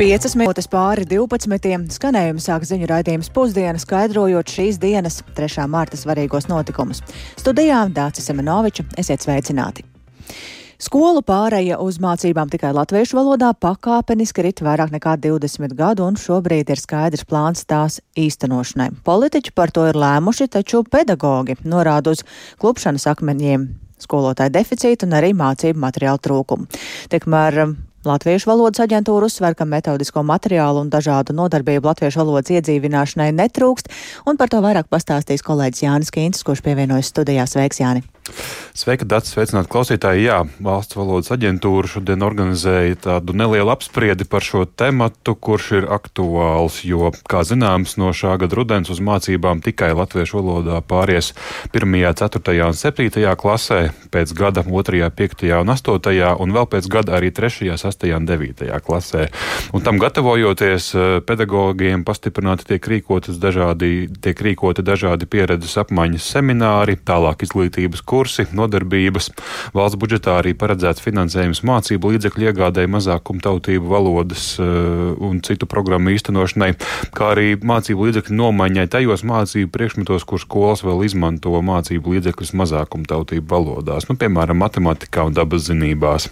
5 minūtes pāri 12. skanējuma sāk ziņu raidījums pusdiena, skaidrojot šīs dienas 3. mārta svarīgos notikumus. Studijā Dācis Semenoviča, esiet sveicināti! Skolu pāreja uz mācībām tikai latviešu valodā pakāpeniski rit vairāk nekā 20 gadu, un šobrīd ir skaidrs plāns tās īstenošanai. Politiķi par to ir lēmuši, taču pedagogi norāda uz klupšanas akmeņiem skolotāju deficītu un arī mācību materiālu trūkumu. Tikmēr Latviešu valodas aģentūra uzsver, ka metodisko materiālu un dažādu nodarbību latviešu valodas iedzīvināšanai netrūkst, un par to vairāk pastāstīs kolēģis Jānis Kīncis, kurš pievienojas studijā. Sveiks, Jāni! Sveika, Dārts! Sveicināt klausītāji! Jā, valsts valodas aģentūra šodien organizēja tādu nelielu apspriedi par šo tematu, kurš ir aktuāls, jo, kā zināms, no šā gada rudens uz mācībām tikai latviešu valodā pāries 1., 4. un 7. klasē, pēc gada 2., 5. un 8. un vēl pēc gada arī 3., 6. un 9. klasē. Un tam gatavojoties, eh, pedagogiem pastiprināti tiek rīkoti dažādi, tiek rīkoti dažādi pieredzes apmaiņas semināri, tālāk izglītības kursi, nodarbības. Valsts budžetā arī paredzēts finansējums mācību līdzekļu iegādēji mazākumtautību valodas uh, un citu programmu īstenošanai, kā arī mācību līdzekļu nomaiņai tajos mācību priekšmetos, kur skolas vēl izmanto mācību līdzekļus mazākumtautību valodās, nu, piemēram, matemātikā un dabas zinībās.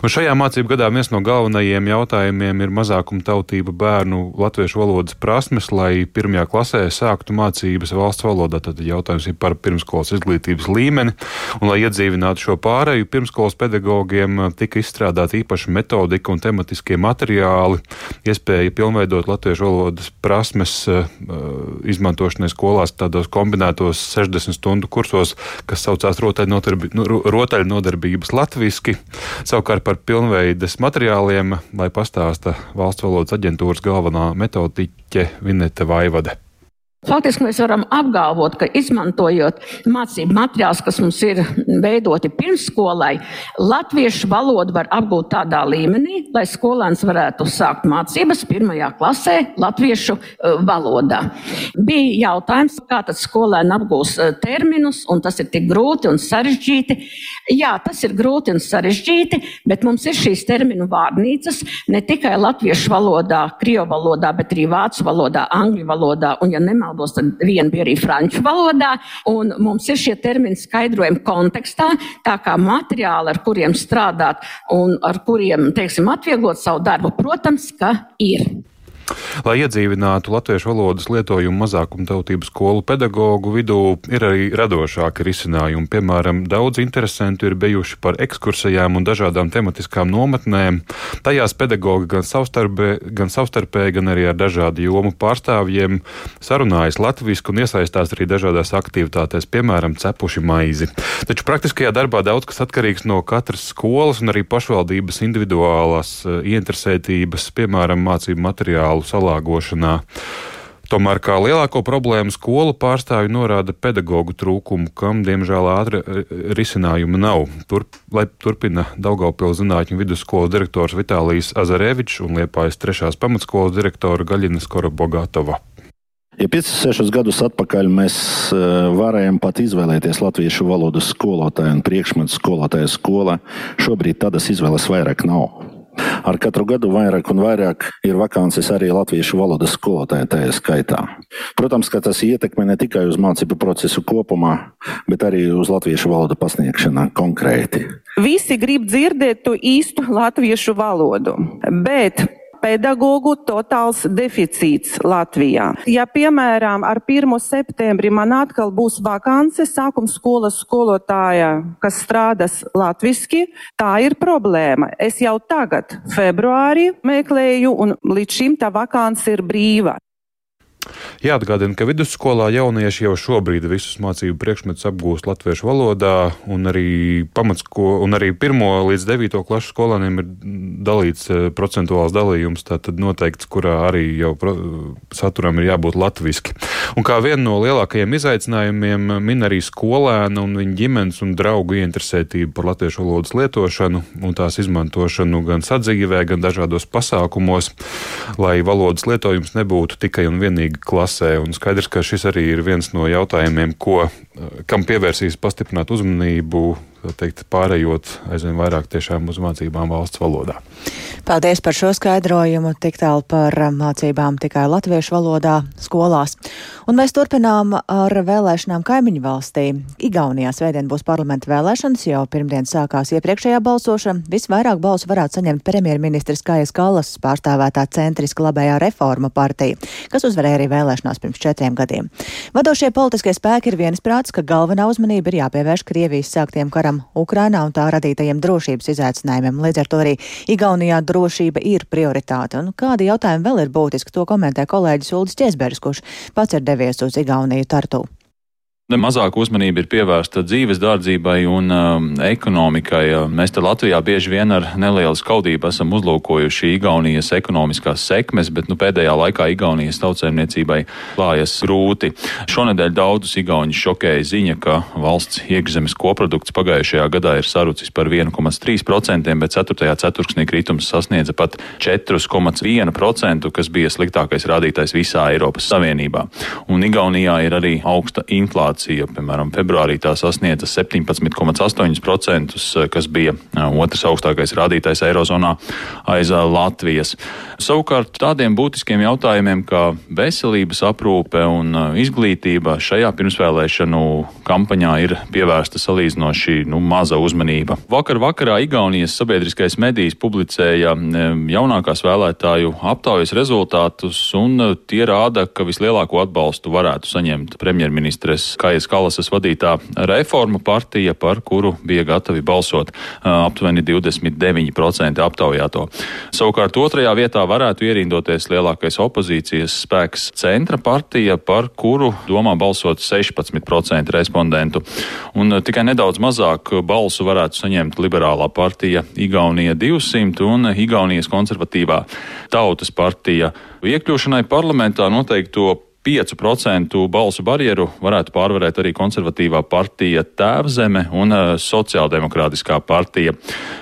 Un šajā mācību gadā viens no galvenajiem jautājumiem ir mazākumtautību bērnu latviešu valodas prasmes, lai pirmajā klasē sāktu mācības valsts valodā. Tad jautājums ir par pirmskolas izglītības līmeni. Un, lai iedzīvinātu šo pārēju, pirmskolas pedagogiem eh, tika izstrādāta īpaša metodika un tematiskie materiāli, iespēja pilnveidot latviešu valodas prasmes eh, izmantošanai skolās tādos kombinētos 60 stundu kursos, kas saucās rotaļnodarbības nu, latviski. Savukārt par pilnveides materiāliem, lai pastāsta valsts valodas aģentūras galvenā metodiķe Vinete Vaivade. Faktiski mēs varam apgalvot, ka izmantojot mācību materiālus, kas mums ir veidoti pirmsskolai, latviešu valodu var apgūt tādā līmenī, lai skolēns varētu sākt mācības pirmajā klasē latviešu uh, valodā. Bija jautājums, kā tad skolēni apgūs uh, terminus, un tas ir tik grūti un sarežģīti. Jā, tas ir grūti un sarežģīti, bet mums ir šīs terminu vārnīcas ne tikai latviešu valodā, krievu valodā, bet arī vācu valodā, angļu valodā un, ja nemā valodos, tad viena bija arī franču valodā. Mums ir šie termini skaidrojumi kontekstā, tā kā materiāli, ar kuriem strādāt un ar kuriem, teiksim, atvieglot savu darbu, protams, ka ir. Lai iedzīvinātu latviešu valodas lietojumu mazākumtautību skolu pedagoģu vidū, ir arī radošāki risinājumi. Piemēram, daudz interesantu ir bijuši par ekskursijām un dažādām tematiskām nometnēm. Tajās pedagoģi gan, savstarpē, gan savstarpēji, gan arī ar dažādu jomu pārstāvjiem sarunājas latviešu un iesaistās arī dažādās aktivitātēs, piemēram, cepuši maizi. Taču praktiskajā darbā daudz kas atkarīgs no katras skolas un arī pašvaldības individuālās uh, ieinteresētības, piemēram, mācību materiālu skolu salāgošanā. Tomēr kā lielāko problēmu skolu pārstāvji norāda pedagoģu trūkumu, kam diemžēl ātri e, risinājumu nav. Tur, lai turpina Daugaupils zinātņu vidusskolas direktors Vitālijas Azarevičs un Liepājas trešās pamatskolas direktora Gaļina Skorobogatova. Ja 5-6 gadus atpakaļ mēs e, varējām pat izvēlēties latviešu valodas skolotāju un priekšmetu skolotāju skolā, šobrīd tādas izvēles vairāk nav. Ar katru gadu vairāk un vairāk ir vakances arī latviešu valodas skolotāja tajā skaitā. Protams, ka tas ietekmē ne tikai uz mācību procesu kopumā, bet arī uz latviešu valodu pasniegšanā konkrēti. Visi grib dzirdēt to īstu latviešu valodu, bet pedagoģu totāls deficīts Latvijā. Ja, piemēram, ar 1. septembri man atkal būs vakance sākuma skolas skolotāja, kas strādās latviski, tā ir problēma. Es jau tagad, februārī, meklēju, un līdz šim tā vakance ir brīva. Jāatgādina, ka vidusskolā jaunieši jau šobrīd visus mācību priekšmetus apgūst latviešu valodā, un arī, pamatsko, un arī 1 līdz 9 klašu skolēniem ir dalīts eh, procentuāls dalījums, tātad noteikts, kurā arī jau saturam ir jābūt latviski. Un kā vienu no lielākajiem izaicinājumiem min arī skolēna un viņa ģimenes un draugu ieinteresētību par latviešu valodas lietošanu un tās izmantošanu gan sadzīvē, gan dažādos pasākumos, lai valodas lietojums nebūtu tikai un vienīgi klasē. Un skaidrs, ka šis arī ir viens no jautājumiem, ko, kam pievērsīs pastiprināt uzmanību teikt, pārējot aizvien vairāk tiešām uz mācībām valsts valodā. Paldies par šo skaidrojumu, tik tālu par mācībām tikai latviešu valodā skolās. Un mēs turpinām ar vēlēšanām kaimiņu valstī. Igaunijā svētdien būs parlamenta vēlēšanas, jau pirmdien sākās iepriekšējā balsošana. Visvairāk balsu varētu saņemt premjerministrs Kājas Kallas pārstāvētā centriska labējā reforma partija, kas uzvarēja arī vēlēšanās pirms četriem gadiem. Vadošie politiskie spēki ir viensprāts, ka galvenā uzmanība ir jāpievērš Krievijas sāktiem karam Ukrainā un tā radītajiem drošības izaicinājumiem. Līdz ar to arī Igaunijā drošība ir prioritāte. Un kādi jautājumi vēl ir būtiski, to komentē kolēģis Uldis Česbergs, kurš pats ir devies uz Igauniju Tartu. Mazāk uzmanība ir pievērsta dzīves dārdzībai un um, ekonomikai. Mēs te Latvijā bieži vien ar nelielu skaudību esam uzlūkojuši Igaunijas ekonomiskās sekmes, bet nu, pēdējā laikā Igaunijas tautsēmniecībai klājas grūti. Šonedēļ daudzus Igaunus šokēja ziņa, ka valsts iekšzemes koprodukts pagājušajā gadā ir sarucis par 1,3%, bet 4. ceturksnī kritums sasniedza pat 4,1%, kas bija sliktākais rādītājs visā Eiropas Savienībā. Un Igaunijā ir arī augsta inflācija inflācija, piemēram, februārī tā sasniedza 17,8%, kas bija otrs augstākais rādītājs Eirozonā aiz Latvijas. Savukārt tādiem būtiskiem jautājumiem kā veselības aprūpe un izglītība šajā pirmsvēlēšanu kampaņā ir pievērsta salīdzinoši nu, maza uzmanība. Vakar vakarā Igaunijas sabiedriskais medijs publicēja jaunākās vēlētāju aptaujas rezultātus, un tie rāda, ka vislielāko atbalstu varētu saņemt premjerministres Kajas Kalasas vadītā reforma partija, par kuru bija gatavi balsot aptuveni 29% aptaujāto. Savukārt otrajā vietā varētu ierindoties lielākais opozīcijas spēks centra partija, par kuru domā balsot 16% respondentu. Un tikai nedaudz mazāk balsu varētu saņemt liberālā partija Igaunija 200 un Igaunijas konservatīvā tautas partija. Iekļūšanai parlamentā noteikto 5% balsu barjeru varētu pārvarēt arī konservatīvā partija Tēvzeme un eh, Sociāldemokrātiskā partija.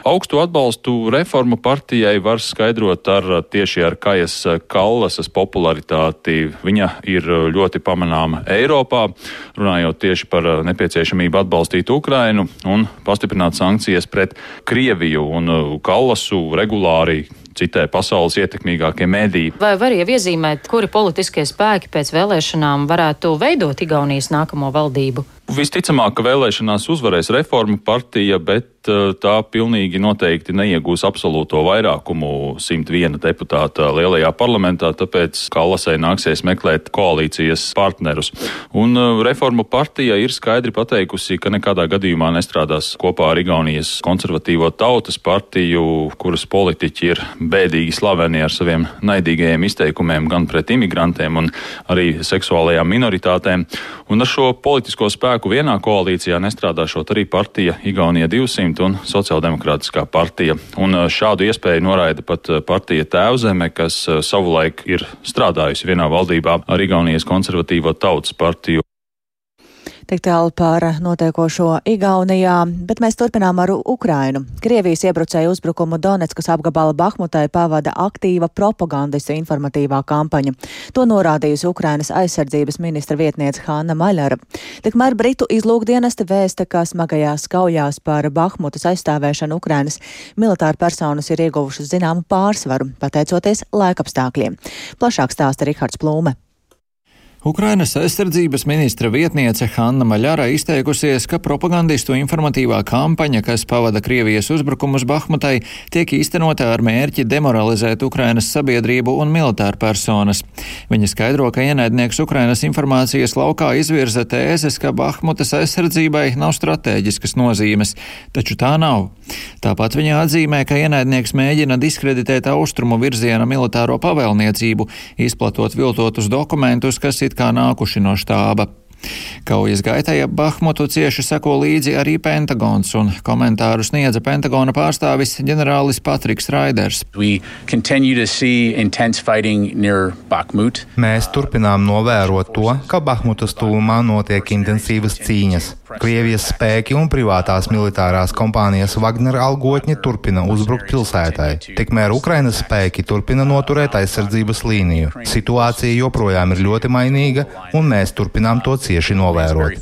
Augstu atbalstu reformu partijai var skaidrot ar tieši ar Kajas Kallasas popularitāti. Viņa ir ļoti pamanāma Eiropā, runājot tieši par nepieciešamību atbalstīt Ukrainu un pastiprināt sankcijas pret Krieviju un Kallasu regulāri citē pasaules ietekmīgākie mediji. Vai var jau iezīmēt, kuri politiskie spēki pēc vēlēšanām varētu veidot Igaunijas nākamo valdību? Visticamāk, ka vēlēšanās uzvarēs reforma partija, bet uh, tā pilnīgi noteikti neiegūs absolūto vairākumu 101 deputāta lielajā parlamentā, tāpēc Kallasai nāksies meklēt koalīcijas partnerus. Un uh, reforma partija ir skaidri pateikusi, ka nekādā gadījumā nestrādās kopā ar Igaunijas konservatīvo tautas partiju, kuras politiķi ir bēdīgi slaveni ar saviem naidīgajiem izteikumiem gan pret imigrantiem un arī seksuālajām minoritātēm. Un ar šo politisko spēku spēku vienā koalīcijā nestrādāšot arī partija Igaunija 200 un Sociāldemokrātiskā partija. Un šādu iespēju noraida pat partija Tēvzeme, kas savulaik ir strādājusi vienā valdībā ar Igaunijas konservatīvo tautas partiju. Tik tālu par notiekošo Igaunijā, bet mēs turpinām ar Ukrainu. Krievijas iebrucēju uzbrukumu Donetskas apgabala Bahmutai pavada aktīva propagandistu informatīvā kampaņa. To norādījusi Ukrainas aizsardzības ministra vietniece Hanna Maļara. Tikmēr Britu izlūkdienesti vēsta, ka smagajās kaujās par Bahmutas aizstāvēšanu Ukrainas militāri personas ir ieguvušas zināmu pārsvaru, pateicoties laikapstākļiem. Plašāk stāsta Rihards Plūme. Ukrainas aizsardzības ministra vietniece Hanna Maļara izteikusies, ka propagandistu informatīvā kampaņa, kas pavada Krievijas uzbrukumus Bahmutai, tiek īstenota ar mērķi demoralizēt Ukrainas sabiedrību un militāru personas. Viņa skaidro, ka ienaidnieks Ukrainas informācijas laukā izvirza tēzes, ka Bahmutas aizsardzībai nav stratēģiskas nozīmes, taču tā nav. Tāpat viņa atzīmē, ka ienaidnieks mēģina diskreditēt austrumu virziena militāro pavēlniecību, izplatot viltotus dokumentus, kas it kā nākuši no štāba. Kaujas gaitai ap Bahmutu cieši seko līdzi arī Pentagons, un komentāru sniedza Pentagona pārstāvis ģenerālis Patriks Raiders. Mēs turpinām novērot to, ka Bahmutas tūmā notiek intensīvas cīņas. Krievijas spēki un privātās militārās kompānijas Wagner algotņi turpina uzbrukt pilsētai, tikmēr Ukrainas spēki turpina noturēt aizsardzības līniju. Situācija joprojām ir ļoti mainīga, un mēs turpinām to cieši novērot.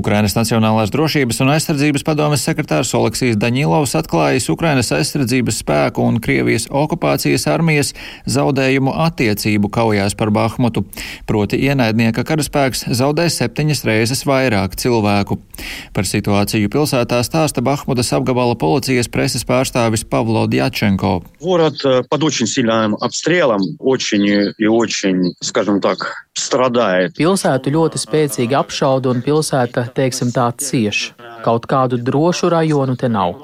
Ukrainas Nacionālās drošības un aizsardzības padomes sekretārs Oleksijas Daņilovs atklājis Ukrainas aizsardzības spēku un Krievijas okupācijas armijas zaudējumu attiecību kaujās par Bahmutu. Proti ienaidnieka karaspēks zaudē septiņas reizes vairāk cilvēku. Par situāciju pilsētā stāsta Bahmutas apgabala policijas preses pārstāvis Pavlo Djačenko. Город под очень сильным обстрелом, очень и очень, скажем так, stradājat. Pilsētu ļoti spēcīgi apšauda un pilsēta, teiksim tā, cieš. Kaut kādu drošu rajonu te nav.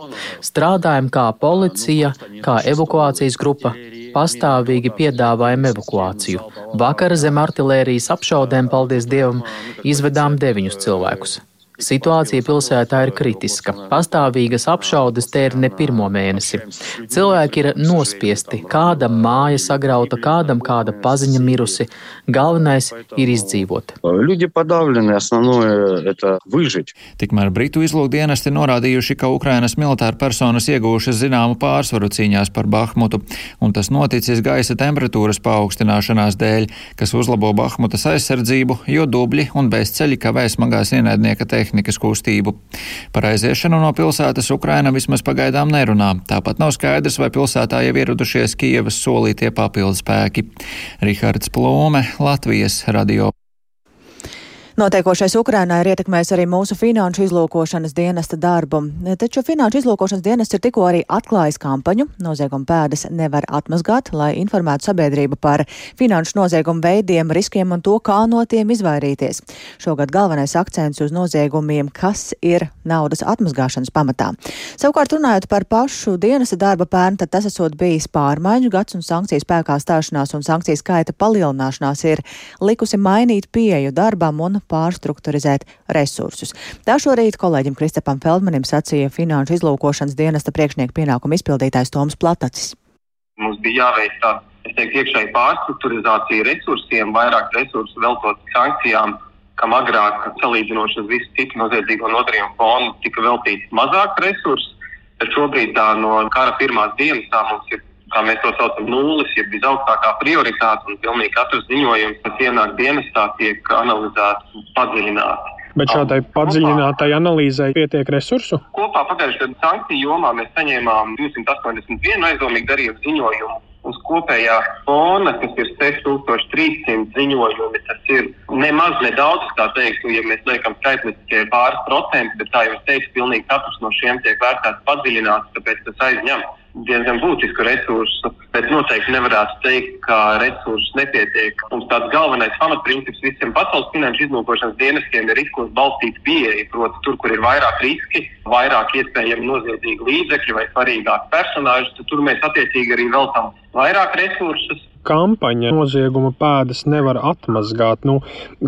Strādājam kā policija, kā evakuācijas grupa, pastāvīgi piedāvājam evakuāciju. Vakar zem artilērijas apšaudēm, paldies Dievam, izvedām deviņus cilvēkus. Situācija pilsētā ir kritiska. Pastāvīgas apšaudes te ir ne pirmo mēnesi. Cilvēki ir nospiesti, kādam māja sagrauta, kādam kāda paziņa mirusi. Galvenais ir izdzīvot. Tikmēr Britu izlūkdienesti norādījuši, ka Ukrainas militāra personas iegūšas zināmu pārsvaru cīņās par Bahmutu, un tas noticis gaisa temperatūras paaugstināšanās dēļ, kas uzlabo Bahmutas aizsardzību, jo dubļi un bezceļi kavē smagās ienaidnieka tehnikas tehnikas kustību. Par aiziešanu no pilsētas Ukraina vismaz pagaidām nerunā. Tāpat nav skaidrs, vai pilsētā jau ieradušies Kievas solītie papildu spēki. Rihards Plūme, Latvijas radio. Notiekošais Ukrainā ir ietekmējis arī mūsu finanšu izlūkošanas dienesta darbu. Taču finanšu izlūkošanas dienests ir tikko arī atklājis kampaņu Nozieguma pēdas nevar atmazgāt, lai informētu sabiedrību par finanšu noziegumu veidiem, riskiem un to, kā no tiem izvairīties. Šogad galvenais akcents uz noziegumiem, kas ir naudas atmazgāšanas pamatā. Savukārt runājot par pašu dienesta darba pērnu, tad tas esot bijis pārmaiņu gads un sankciju spēkā stāšanās un sankciju skaita palielināšanās ir likusi mainīt pieeju darbam un pārstrukturizēt resursus. Tā šorīt kolēģim Kristapam Feldmanim sacīja Finanšu izlūkošanas dienesta priekšnieku pienākumu izpildītājs Toms Platacis. Mums bija jāveic tāda, es teiktu, iekšēji pārstrukturizācija resursiem, vairāk resursu veltot sankcijām, kam agrāk salīdzinoši uz visu citu noziedzīgo nodarījumu fonu tika veltīts mazāk resursu. Bet šobrīd tā no kara pirmās dienas tā mums ir kā mēs to saucam, nulles, ja visaugstākā prioritāte, un pilnīgi katrs ziņojums, kas ienāk dienestā, tiek analizēts padziļināti. Bet šādai padziļinātai analīzei pietiek resursu? Kopā pagājušajā gadā sankciju jomā mēs saņēmām 281 aizdomīgu darījumu ziņojumu. Uz kopējā fona, kas ir 6300 ziņojumi, tas ir nemaz nedaudz, kā teiktu, ja mēs liekam skaitliskie pāris procenti, bet, kā jau es teicu, pilnīgi katrs no šiem tiek vērtēts padziļināts, tāpēc tas aizņem diezgan būtisku resursu, bet noteikti nevarētu teikt, ka resursus nepietiek. Mums tāds galvenais pamatprincips visiem pasaules finanšu izlūkošanas dienestiem ir riskos balstīta pieeja. Proti, tur, kur ir vairāk riski, vairāk iespējami noziedzīgi līdzekļi vai svarīgāki personāži, tad tur mēs attiecīgi arī veltam vairāk resursus kampaņa nozieguma pēdas nevar atmazgāt. Nu,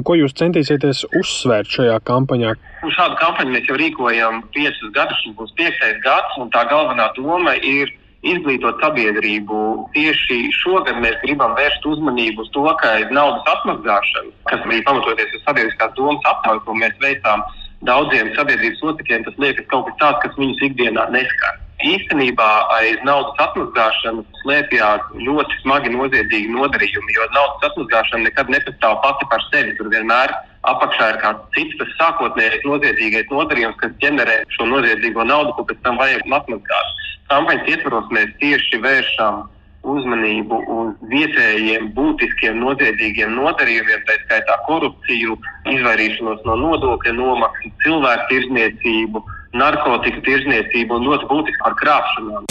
ko jūs centīsieties uzsvērt šajā kampaņā? Šādu kampaņu mēs jau rīkojam piecus gadus, šis būs piektais gads, un tā galvenā doma ir izglītot sabiedrību. Tieši šogad mēs gribam vērst uzmanību uz to, ka naudas atmazgāšana, kas bija pamatoties uz sabiedriskās domas aptauju, ko mēs veicām daudziem sabiedrības locekļiem, tas liekas kaut kas tāds, kas viņus ikdienā neskar. Īstenībā aiz naudas atmazgāšanas slēpjas ļoti smagi noziedzīgi nodarījumi, jo naudas atmazgāšana nekad nepastāv pati par sevi. Tur vienmēr apakšā ir kāds cits, tas sākotnējais noziedzīgais nodarījums, kas ģenerē šo noziedzīgo naudu, ko pēc tam vajag atmazgāt. Kampaņas ietvaros mēs tieši vēršam uzmanību uz vietējiem būtiskiem noziedzīgiem nodarījumiem, tā skaitā korupciju, izvairīšanos no nodokļa nomaksas, cilvēku tirzniecību narkotiku tirzniecību un ļoti būtiski par krāpšanām.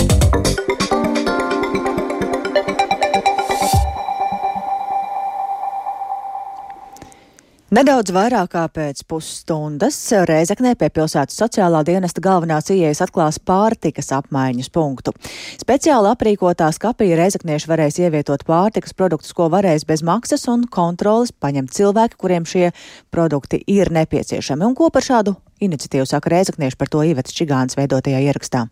Nedaudz vairāk kā pēc pusstundas Rēzeknē pie pilsētas sociālā dienesta galvenās ieejas atklās pārtikas apmaiņas punktu. Speciāli aprīkotā skapī Rēzeknieši varēs ievietot pārtikas produktus, ko varēs bez maksas un kontrolas paņemt cilvēki, kuriem šie produkti ir nepieciešami. Un ko par šādu iniciatīvu saka Rēzeknieši par to Ivets Čigāns veidotajā ierakstā.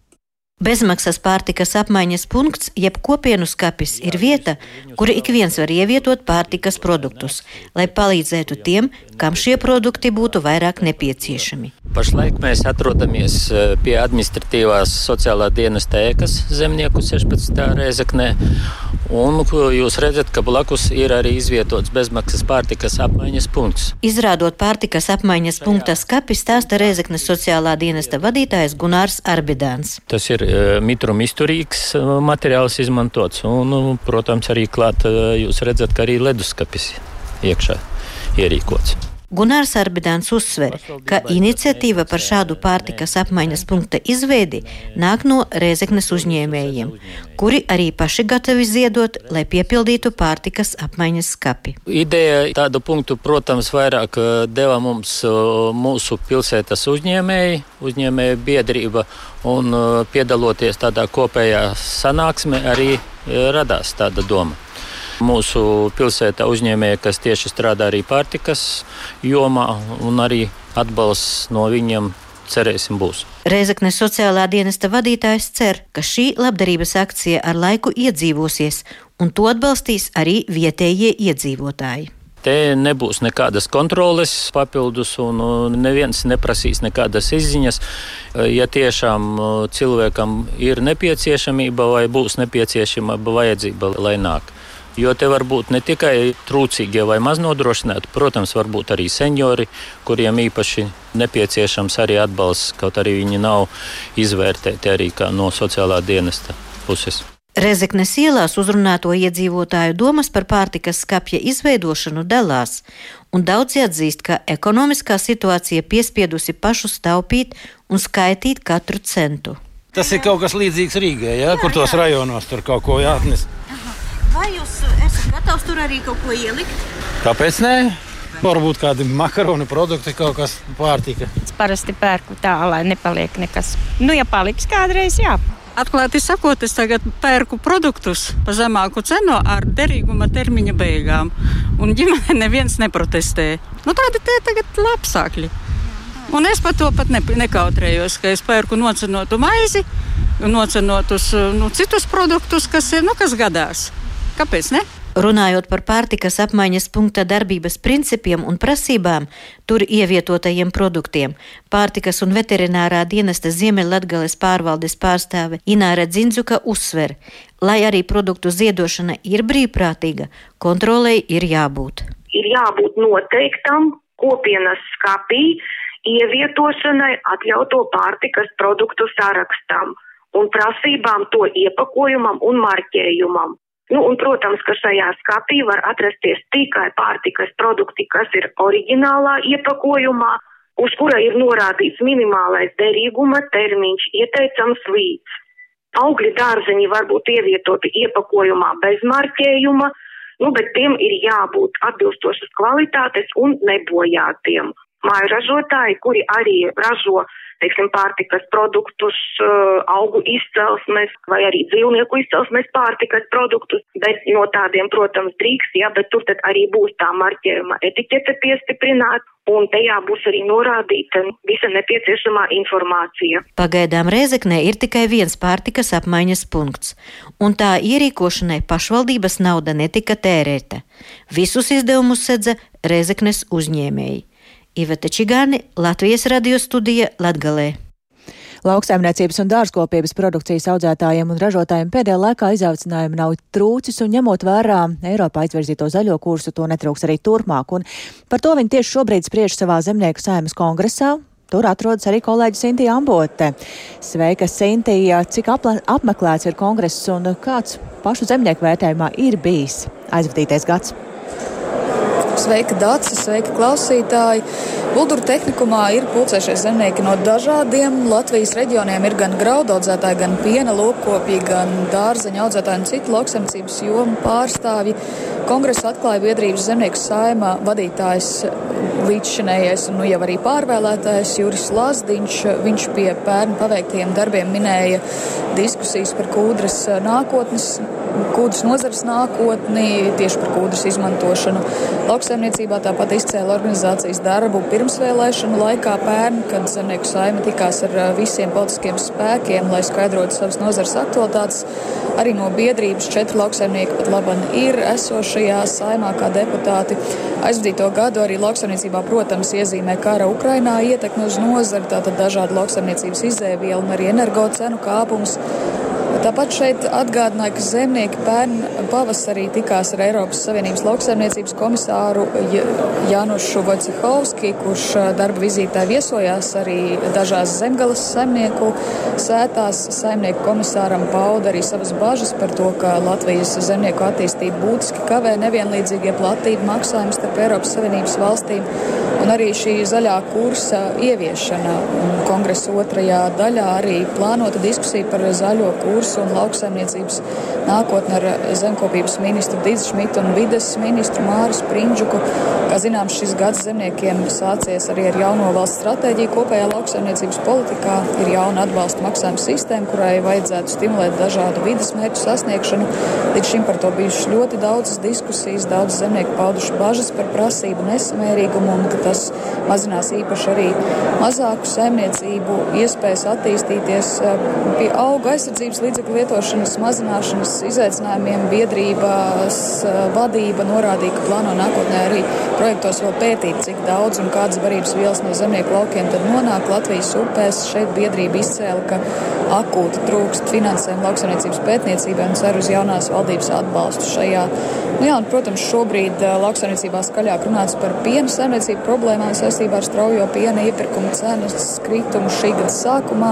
Bezmaksas pārtikas apmaiņas punkts, jeb kopienu skapis, ir vieta, kur ik viens var ievietot pārtikas produktus, lai palīdzētu tiem, kam šie produkti būtu vairāk nepieciešami. Pašlaik mēs atrodamies eh, pie administratīvās sociālā dienesta ēkas zemnieku 16. reizeknē. Un jūs redzat, ka blakus ir arī izvietots bezmaksas pārtikas apmaiņas punkts. Izrādot pārtikas apmaiņas punkta skapi, stāsta Reizeknes sociālā dienesta vadītājs Gunārs Arbidāns. Tas ir mitruma izturīgs uh, materiāls izmantots, un, uh, protams, arī klāt jūs redzat, ka arī leduskapis iekšā ierīkots. Gunārs Arbidāns uzsver, ka iniciatīva par šādu pārtikas apmaiņas punkta izveidi nāk no Rēzeknes uzņēmējiem, kuri arī paši gatavi ziedot, lai piepildītu pārtikas apmaiņas skapi. Ideja tādu punktu, protams, vairāk eh, deva mums eh, mūsu pilsētas uzņēmēji, uzņēmēja biedrība, un eh, piedaloties tādā kopējā sanāksmē arī radās tāda doma mūsu pilsētā uzņēmēji, kas tieši strādā arī pārtikas jomā, un arī atbalsts no viņiem cerēsim, būs. Reizekne sociālā dienesta vadītājs cer, ka šī labdarības akcija ar laiku iedzīvosies, un to atbalstīs arī vietējie iedzīvotāji. Te nebūs nekādas kontroles papildus, un neviens neprasīs nekādas izziņas. Ja tiešām cilvēkam ir nepieciešamība vai būs nepieciešama vajadzība, lai nāk. Jo te var būt ne tikai trūcīgie vai maznodrošināti, protams, var būt arī seniori, kuriem īpaši nepieciešams arī atbalsts, kaut arī viņi nav izvērtēti arī no sociālā dienesta puses. Rezeknes ielās uzrunāto iedzīvotāju domas par pārtikas skapja izveidošanu dalās, un daudzi atzīst, ka ekonomiskā situācija piespiedusi pašus taupīt un skaitīt katru centu. Tas ir kaut kas līdzīgs Rīgai, ja, kur tos rajonos tur kaut ko jāatnes. Vai jūs gatavs tur arī kaut ko ielikt? Kāpēc nē? Varbūt kādi makaroni produkti, kaut kas pārtika. Es parasti pērku tā, lai nepaliek nekas. Nu, ja paliks kādreiz, jā. Atklāti sakot, es tagad pērku produktus par zemāku cenu ar derīguma termiņa beigām. Un ģimene neviens neprotestē. Nu, tādi tie tagad lapsākļi. Un es par to pat ne, nekautrējos, ka es pērku nocenotu maizi, nocenotus nu, citus produktus, kas ir, nu, kas gadās. Kāpēc ne? Runājot par pārtikas apmaiņas punkta darbības principiem un prasībām, tur ievietotajiem produktiem, pārtikas un veterinārā dienesta Ziemeļlatgales pārvaldes pārstāve Ināra Dzinzuka uzsver, lai arī produktu ziedošana ir brīvprātīga, kontrolei ir jābūt. Ir jābūt noteiktam kopienas skapī ievietošanai atļauto pārtikas produktu sarakstam un prasībām to iepakojumam un marķējumam. Nu, un, protams, ka šajā skapī var atrasties tikai pārtikas produkti, kas ir oriģinālā iepakojumā, uz kura ir norādīts minimālais derīguma termiņš, ieteicams līdz. Augļi dārzeņi var būt ievietoti iepakojumā bez marķējuma, nu, bet tiem ir jābūt atbilstošas kvalitātes un nebojātiem. Māju ražotāji, kuri arī ražo teiksim, pārtikas produktus, eh, augu izcelsmes vai arī dzīvnieku izcelsmes pārtikas produktus, bet no tādiem, protams, drīkst, jā, bet tur tad arī būs tā marķējuma etiķete piestiprināta. Un tajā būs arī norādīta visa nepieciešamā informācija. Pagaidām Reizeknē ir tikai viens pārtikas apmaiņas punkts, un tā ierīkošanai pašvaldības nauda netika tērēta. Visus izdevumus sedza Reizeknes uzņēmēji. Iveta Čigāni, Latvijas radio studija Latgalē. Lauksaimniecības un dārzkopības produkcijas audzētājiem un ražotājiem pēdējā laikā izaucinājumi nav trūcis, un ņemot vērā Eiropā izvirzīto zaļo kursu, to netrūks arī turpmāk. Un par to viņi tieši šobrīd spriež savā zemnieku saimas kongresā. Tur atrodas arī kolēģi Sintīna Ambote. Sveika, Sintīna! Cik apmeklēts ir kongress un kāds pašu zemnieku vērtējumā ir bijis aizvadītais gads? Sveika, Dārsa, sveika, klausītāji! Bulduru tehnikumā ir pulcējušies zemnieki no dažādiem Latvijas reģioniem. Ir gan graudaudzētāji, gan piena lopkopji, gan dārzeņa audzētāji un citu lauksemniecības jomu pārstāvji. Kongresu atklāja biedrības zemnieku saimā vadītājs līdzšinējais un nu jau arī pārvēlētājs Juris Lazdiņš. Viņš pie pērnu paveiktajiem darbiem minēja diskusijas par kūdras nākotnes kūdras nozares nākotni, tieši par kūdras izmantošanu. Lauksaimniecībā tāpat izcēla organizācijas darbu pirmsvēlēšanu laikā pērn, kad zemnieku saima tikās ar visiem politiskiem spēkiem, lai skaidrotu savas nozares aktualitātes. Arī no biedrības četri lauksaimnieki pat laban ir esošajā saimā kā deputāti. Aizvadīto gadu arī lauksaimniecībā, protams, iezīmē kara Ukrainā ietekmi uz nozari, tātad dažādu lauksaimniecības izēvielu un arī energo cenu kāpums. Tāpat šeit atgādināja, ka zemnieki pērn pavasarī tikās ar Eiropas Savienības lauksaimniecības komisāru Janušu Vojcehovski, kurš darba vizītē viesojās arī dažās zemgalas saimnieku sētās. Saimnieku komisāram pauda arī savas bažas par to, ka Latvijas zemnieku attīstība būtiski kavē nevienlīdzīgie platību maksājumi starp Eiropas Savienības valstīm un arī šī zaļā kursa ieviešana. Kongresa otrajā daļā arī plānota diskusija par zaļo kursu un lauksaimniecības nākotni ar zemkopības ministru Dīdzu Šmitu un vides ministru Māru Sprindžuku. Kā zināms, šis gads zemniekiem sācies arī ar jauno valsts stratēģiju. Kopējā lauksaimniecības politikā ir jauna atbalsta maksājuma sistēma, kurai vajadzētu stimulēt dažādu vidas mērķu sasniegšanu. Līdz šim par to bijušas ļoti daudzas diskusijas, daudz zemnieku pauduši bažas par prasību nesamērīgumu un ka tas mazinās īpaši arī mazāku saimniecību iespējas attīstīties pie auga aizsardzības līdzekļu lietošanas mazināšanas izaicinājumiem biedrības eh, vadība norādīja, ka plāno nākotnē arī projektos vēl pētīt, cik daudz un kādas barības vielas no zemnieku laukiem tad nonāk Latvijas upēs. Šeit biedrība izcēla, ka akūti trūkst finansējumu lauksaimniecības pētniecībai un cer uz jaunās valdības atbalstu šajā. Nu jā, un, protams, šobrīd uh, lauksaimniecībā skaļāk runāts par piena saimniecību problēmām saistībā ar straujo piena iepirkumu cenas kritumu šī gada sākumā.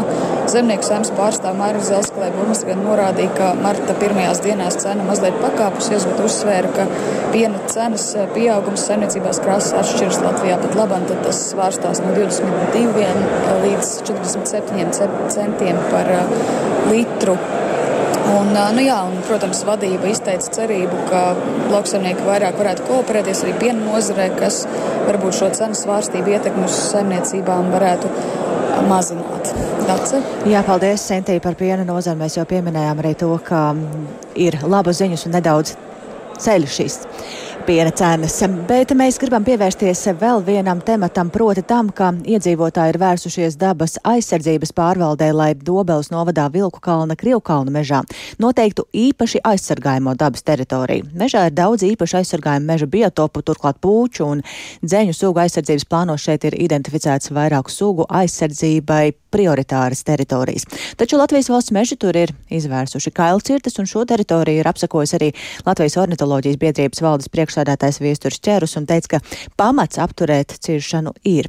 Zemnieku saimnes pārstāv Maira Zelskalē Burmas gan norādīja, ka marta pirmajās dienās cena mazliet pakāpusies, bet uzsvēra, ka piena cenas pieaugums saimniecībās krāsas atšķiras Latvijā pat labam, tad tas svārstās no 22 līdz 47 centiem par litru. Un, nu jā, un, protams, vadība izteica cerību, ka lauksaimnieki vairāk varētu kooperēties arī piena nozarē, kas varbūt šo cenu svārstību ietekmi uz saimniecībām varētu mazināt. Dace? Jā, paldies, Sentī, par piena nozari. Mēs jau pieminējām arī to, ka ir laba ziņas un nedaudz ceļu šīs piena cenas. Bet mēs gribam pievērsties vēl vienam tematam, proti tam, ka iedzīvotāji ir vērsušies dabas aizsardzības pārvaldē, lai Dobels novadā Vilku kalna Krievkalna mežā noteiktu īpaši aizsargājamo dabas teritoriju. Mežā ir daudz īpaši aizsargājumu meža biotopu, turklāt pūču un dzeņu sugu aizsardzības plānos šeit ir identificēts vairāku sugu aizsardzībai prioritāras teritorijas. Taču Latvijas valsts meži tur ir izvērsuši kailcirtas, un šo teritoriju ir apsakojis arī Latvijas ornitoloģijas biedrības valdes priekšsēdētājs priekšsādātājs Viesturs Čerus un teica, ka pamats apturēt ciršanu ir.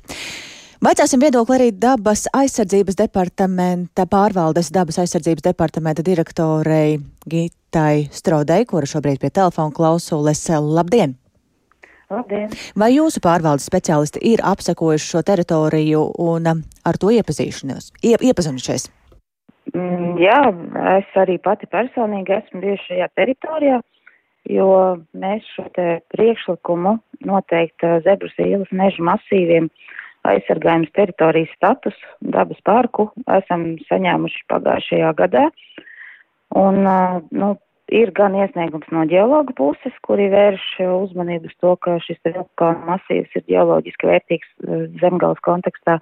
Vaicāsim viedokli arī dabas aizsardzības departamenta pārvaldes dabas aizsardzības departamenta direktorei Gitai Strodei, kura šobrīd pie telefona klausules. Labdien! Labdien! Vai jūsu pārvaldes speciālisti ir apsekojuši šo teritoriju un um, ar to iepazīšanos, ie, iepazinušies? Mm, jā, es arī pati personīgi esmu bijuši šajā teritorijā jo mēs šo priekšlikumu noteikt Zebrus ielas meža masīviem aizsargājums teritorijas status dabas parku esam saņēmuši pagājušajā gadā. Un, nu, ir gan iesniegums no ģeologa puses, kuri vērš uzmanību uz to, ka šis vilka masīvs ir ģeoloģiski vērtīgs zemgals kontekstā,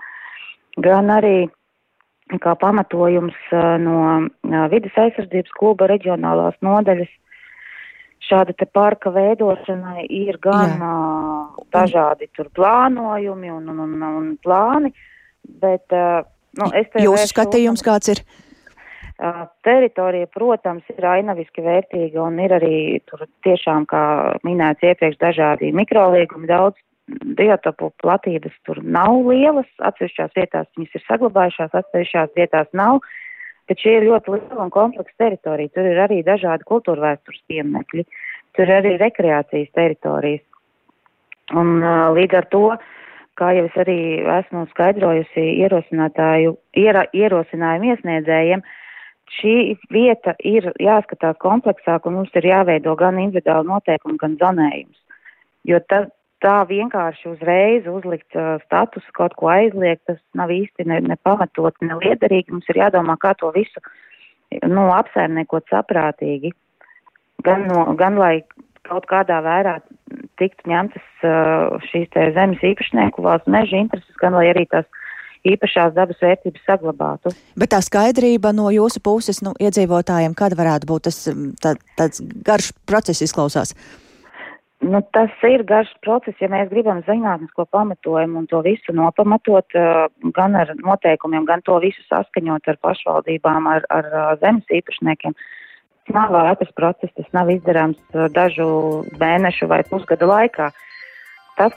gan arī kā pamatojums no vidas aizsardzības kluba reģionālās nodaļas šāda te parka veidošanai ir gan Jā. dažādi tur plānojumi un, un, un, un plāni, bet, nu, es te Jūsu skatījums un, kāds ir? Teritorija, protams, ir ainaviski vērtīga un ir arī tur tiešām, kā minēts iepriekš, dažādi mikroliegumi, daudz biotopu platības tur nav lielas, atsevišķās vietās viņas ir saglabājušās, atsevišķās vietās nav. Uh, Bet šī ir ļoti liela un kompleksa teritorija. Tur ir arī dažādi kultūra vēstures pieminekļi, tur ir arī rekreācijas teritorijas. Un uh, līdz ar to, kā jau es arī esmu skaidrojusi ierosinātāju, iera, ierosinājumu iesniedzējiem, šī vieta ir jāskatās kompleksāk un mums ir jāveido gan individuāli noteikumi, gan zonējums. Jo ta, tā vienkārši uzreiz uzlikt uh, statusu, kaut ko aizliegt, tas nav īsti ne, ne pamatot, ne liederīgi. Mums ir jādomā, kā to visu nu, apsaimniekot saprātīgi. gan, no, gan lai kaut kādā vērā tiktu ņemtas šīs zemes īpašnieku valsts meža intereses, gan lai arī tās īpašās dabas vērtības saglabātu. Bet tā skaidrība no jūsu puses, nu, iedzīvotājiem, kad varētu būt tas tā, tāds garš process izklausās? Nu, tas ir garš process, ja mēs gribam zinātnisko pamatojumu un to visu nopamatot gan ar noteikumiem, gan to visu saskaņot ar pašvaldībām, ar, ar zemes īpašniekiem. Tas nav ātrs process, tas nav izdarāms dažu mēnešu vai pusgadu laikā. Uh,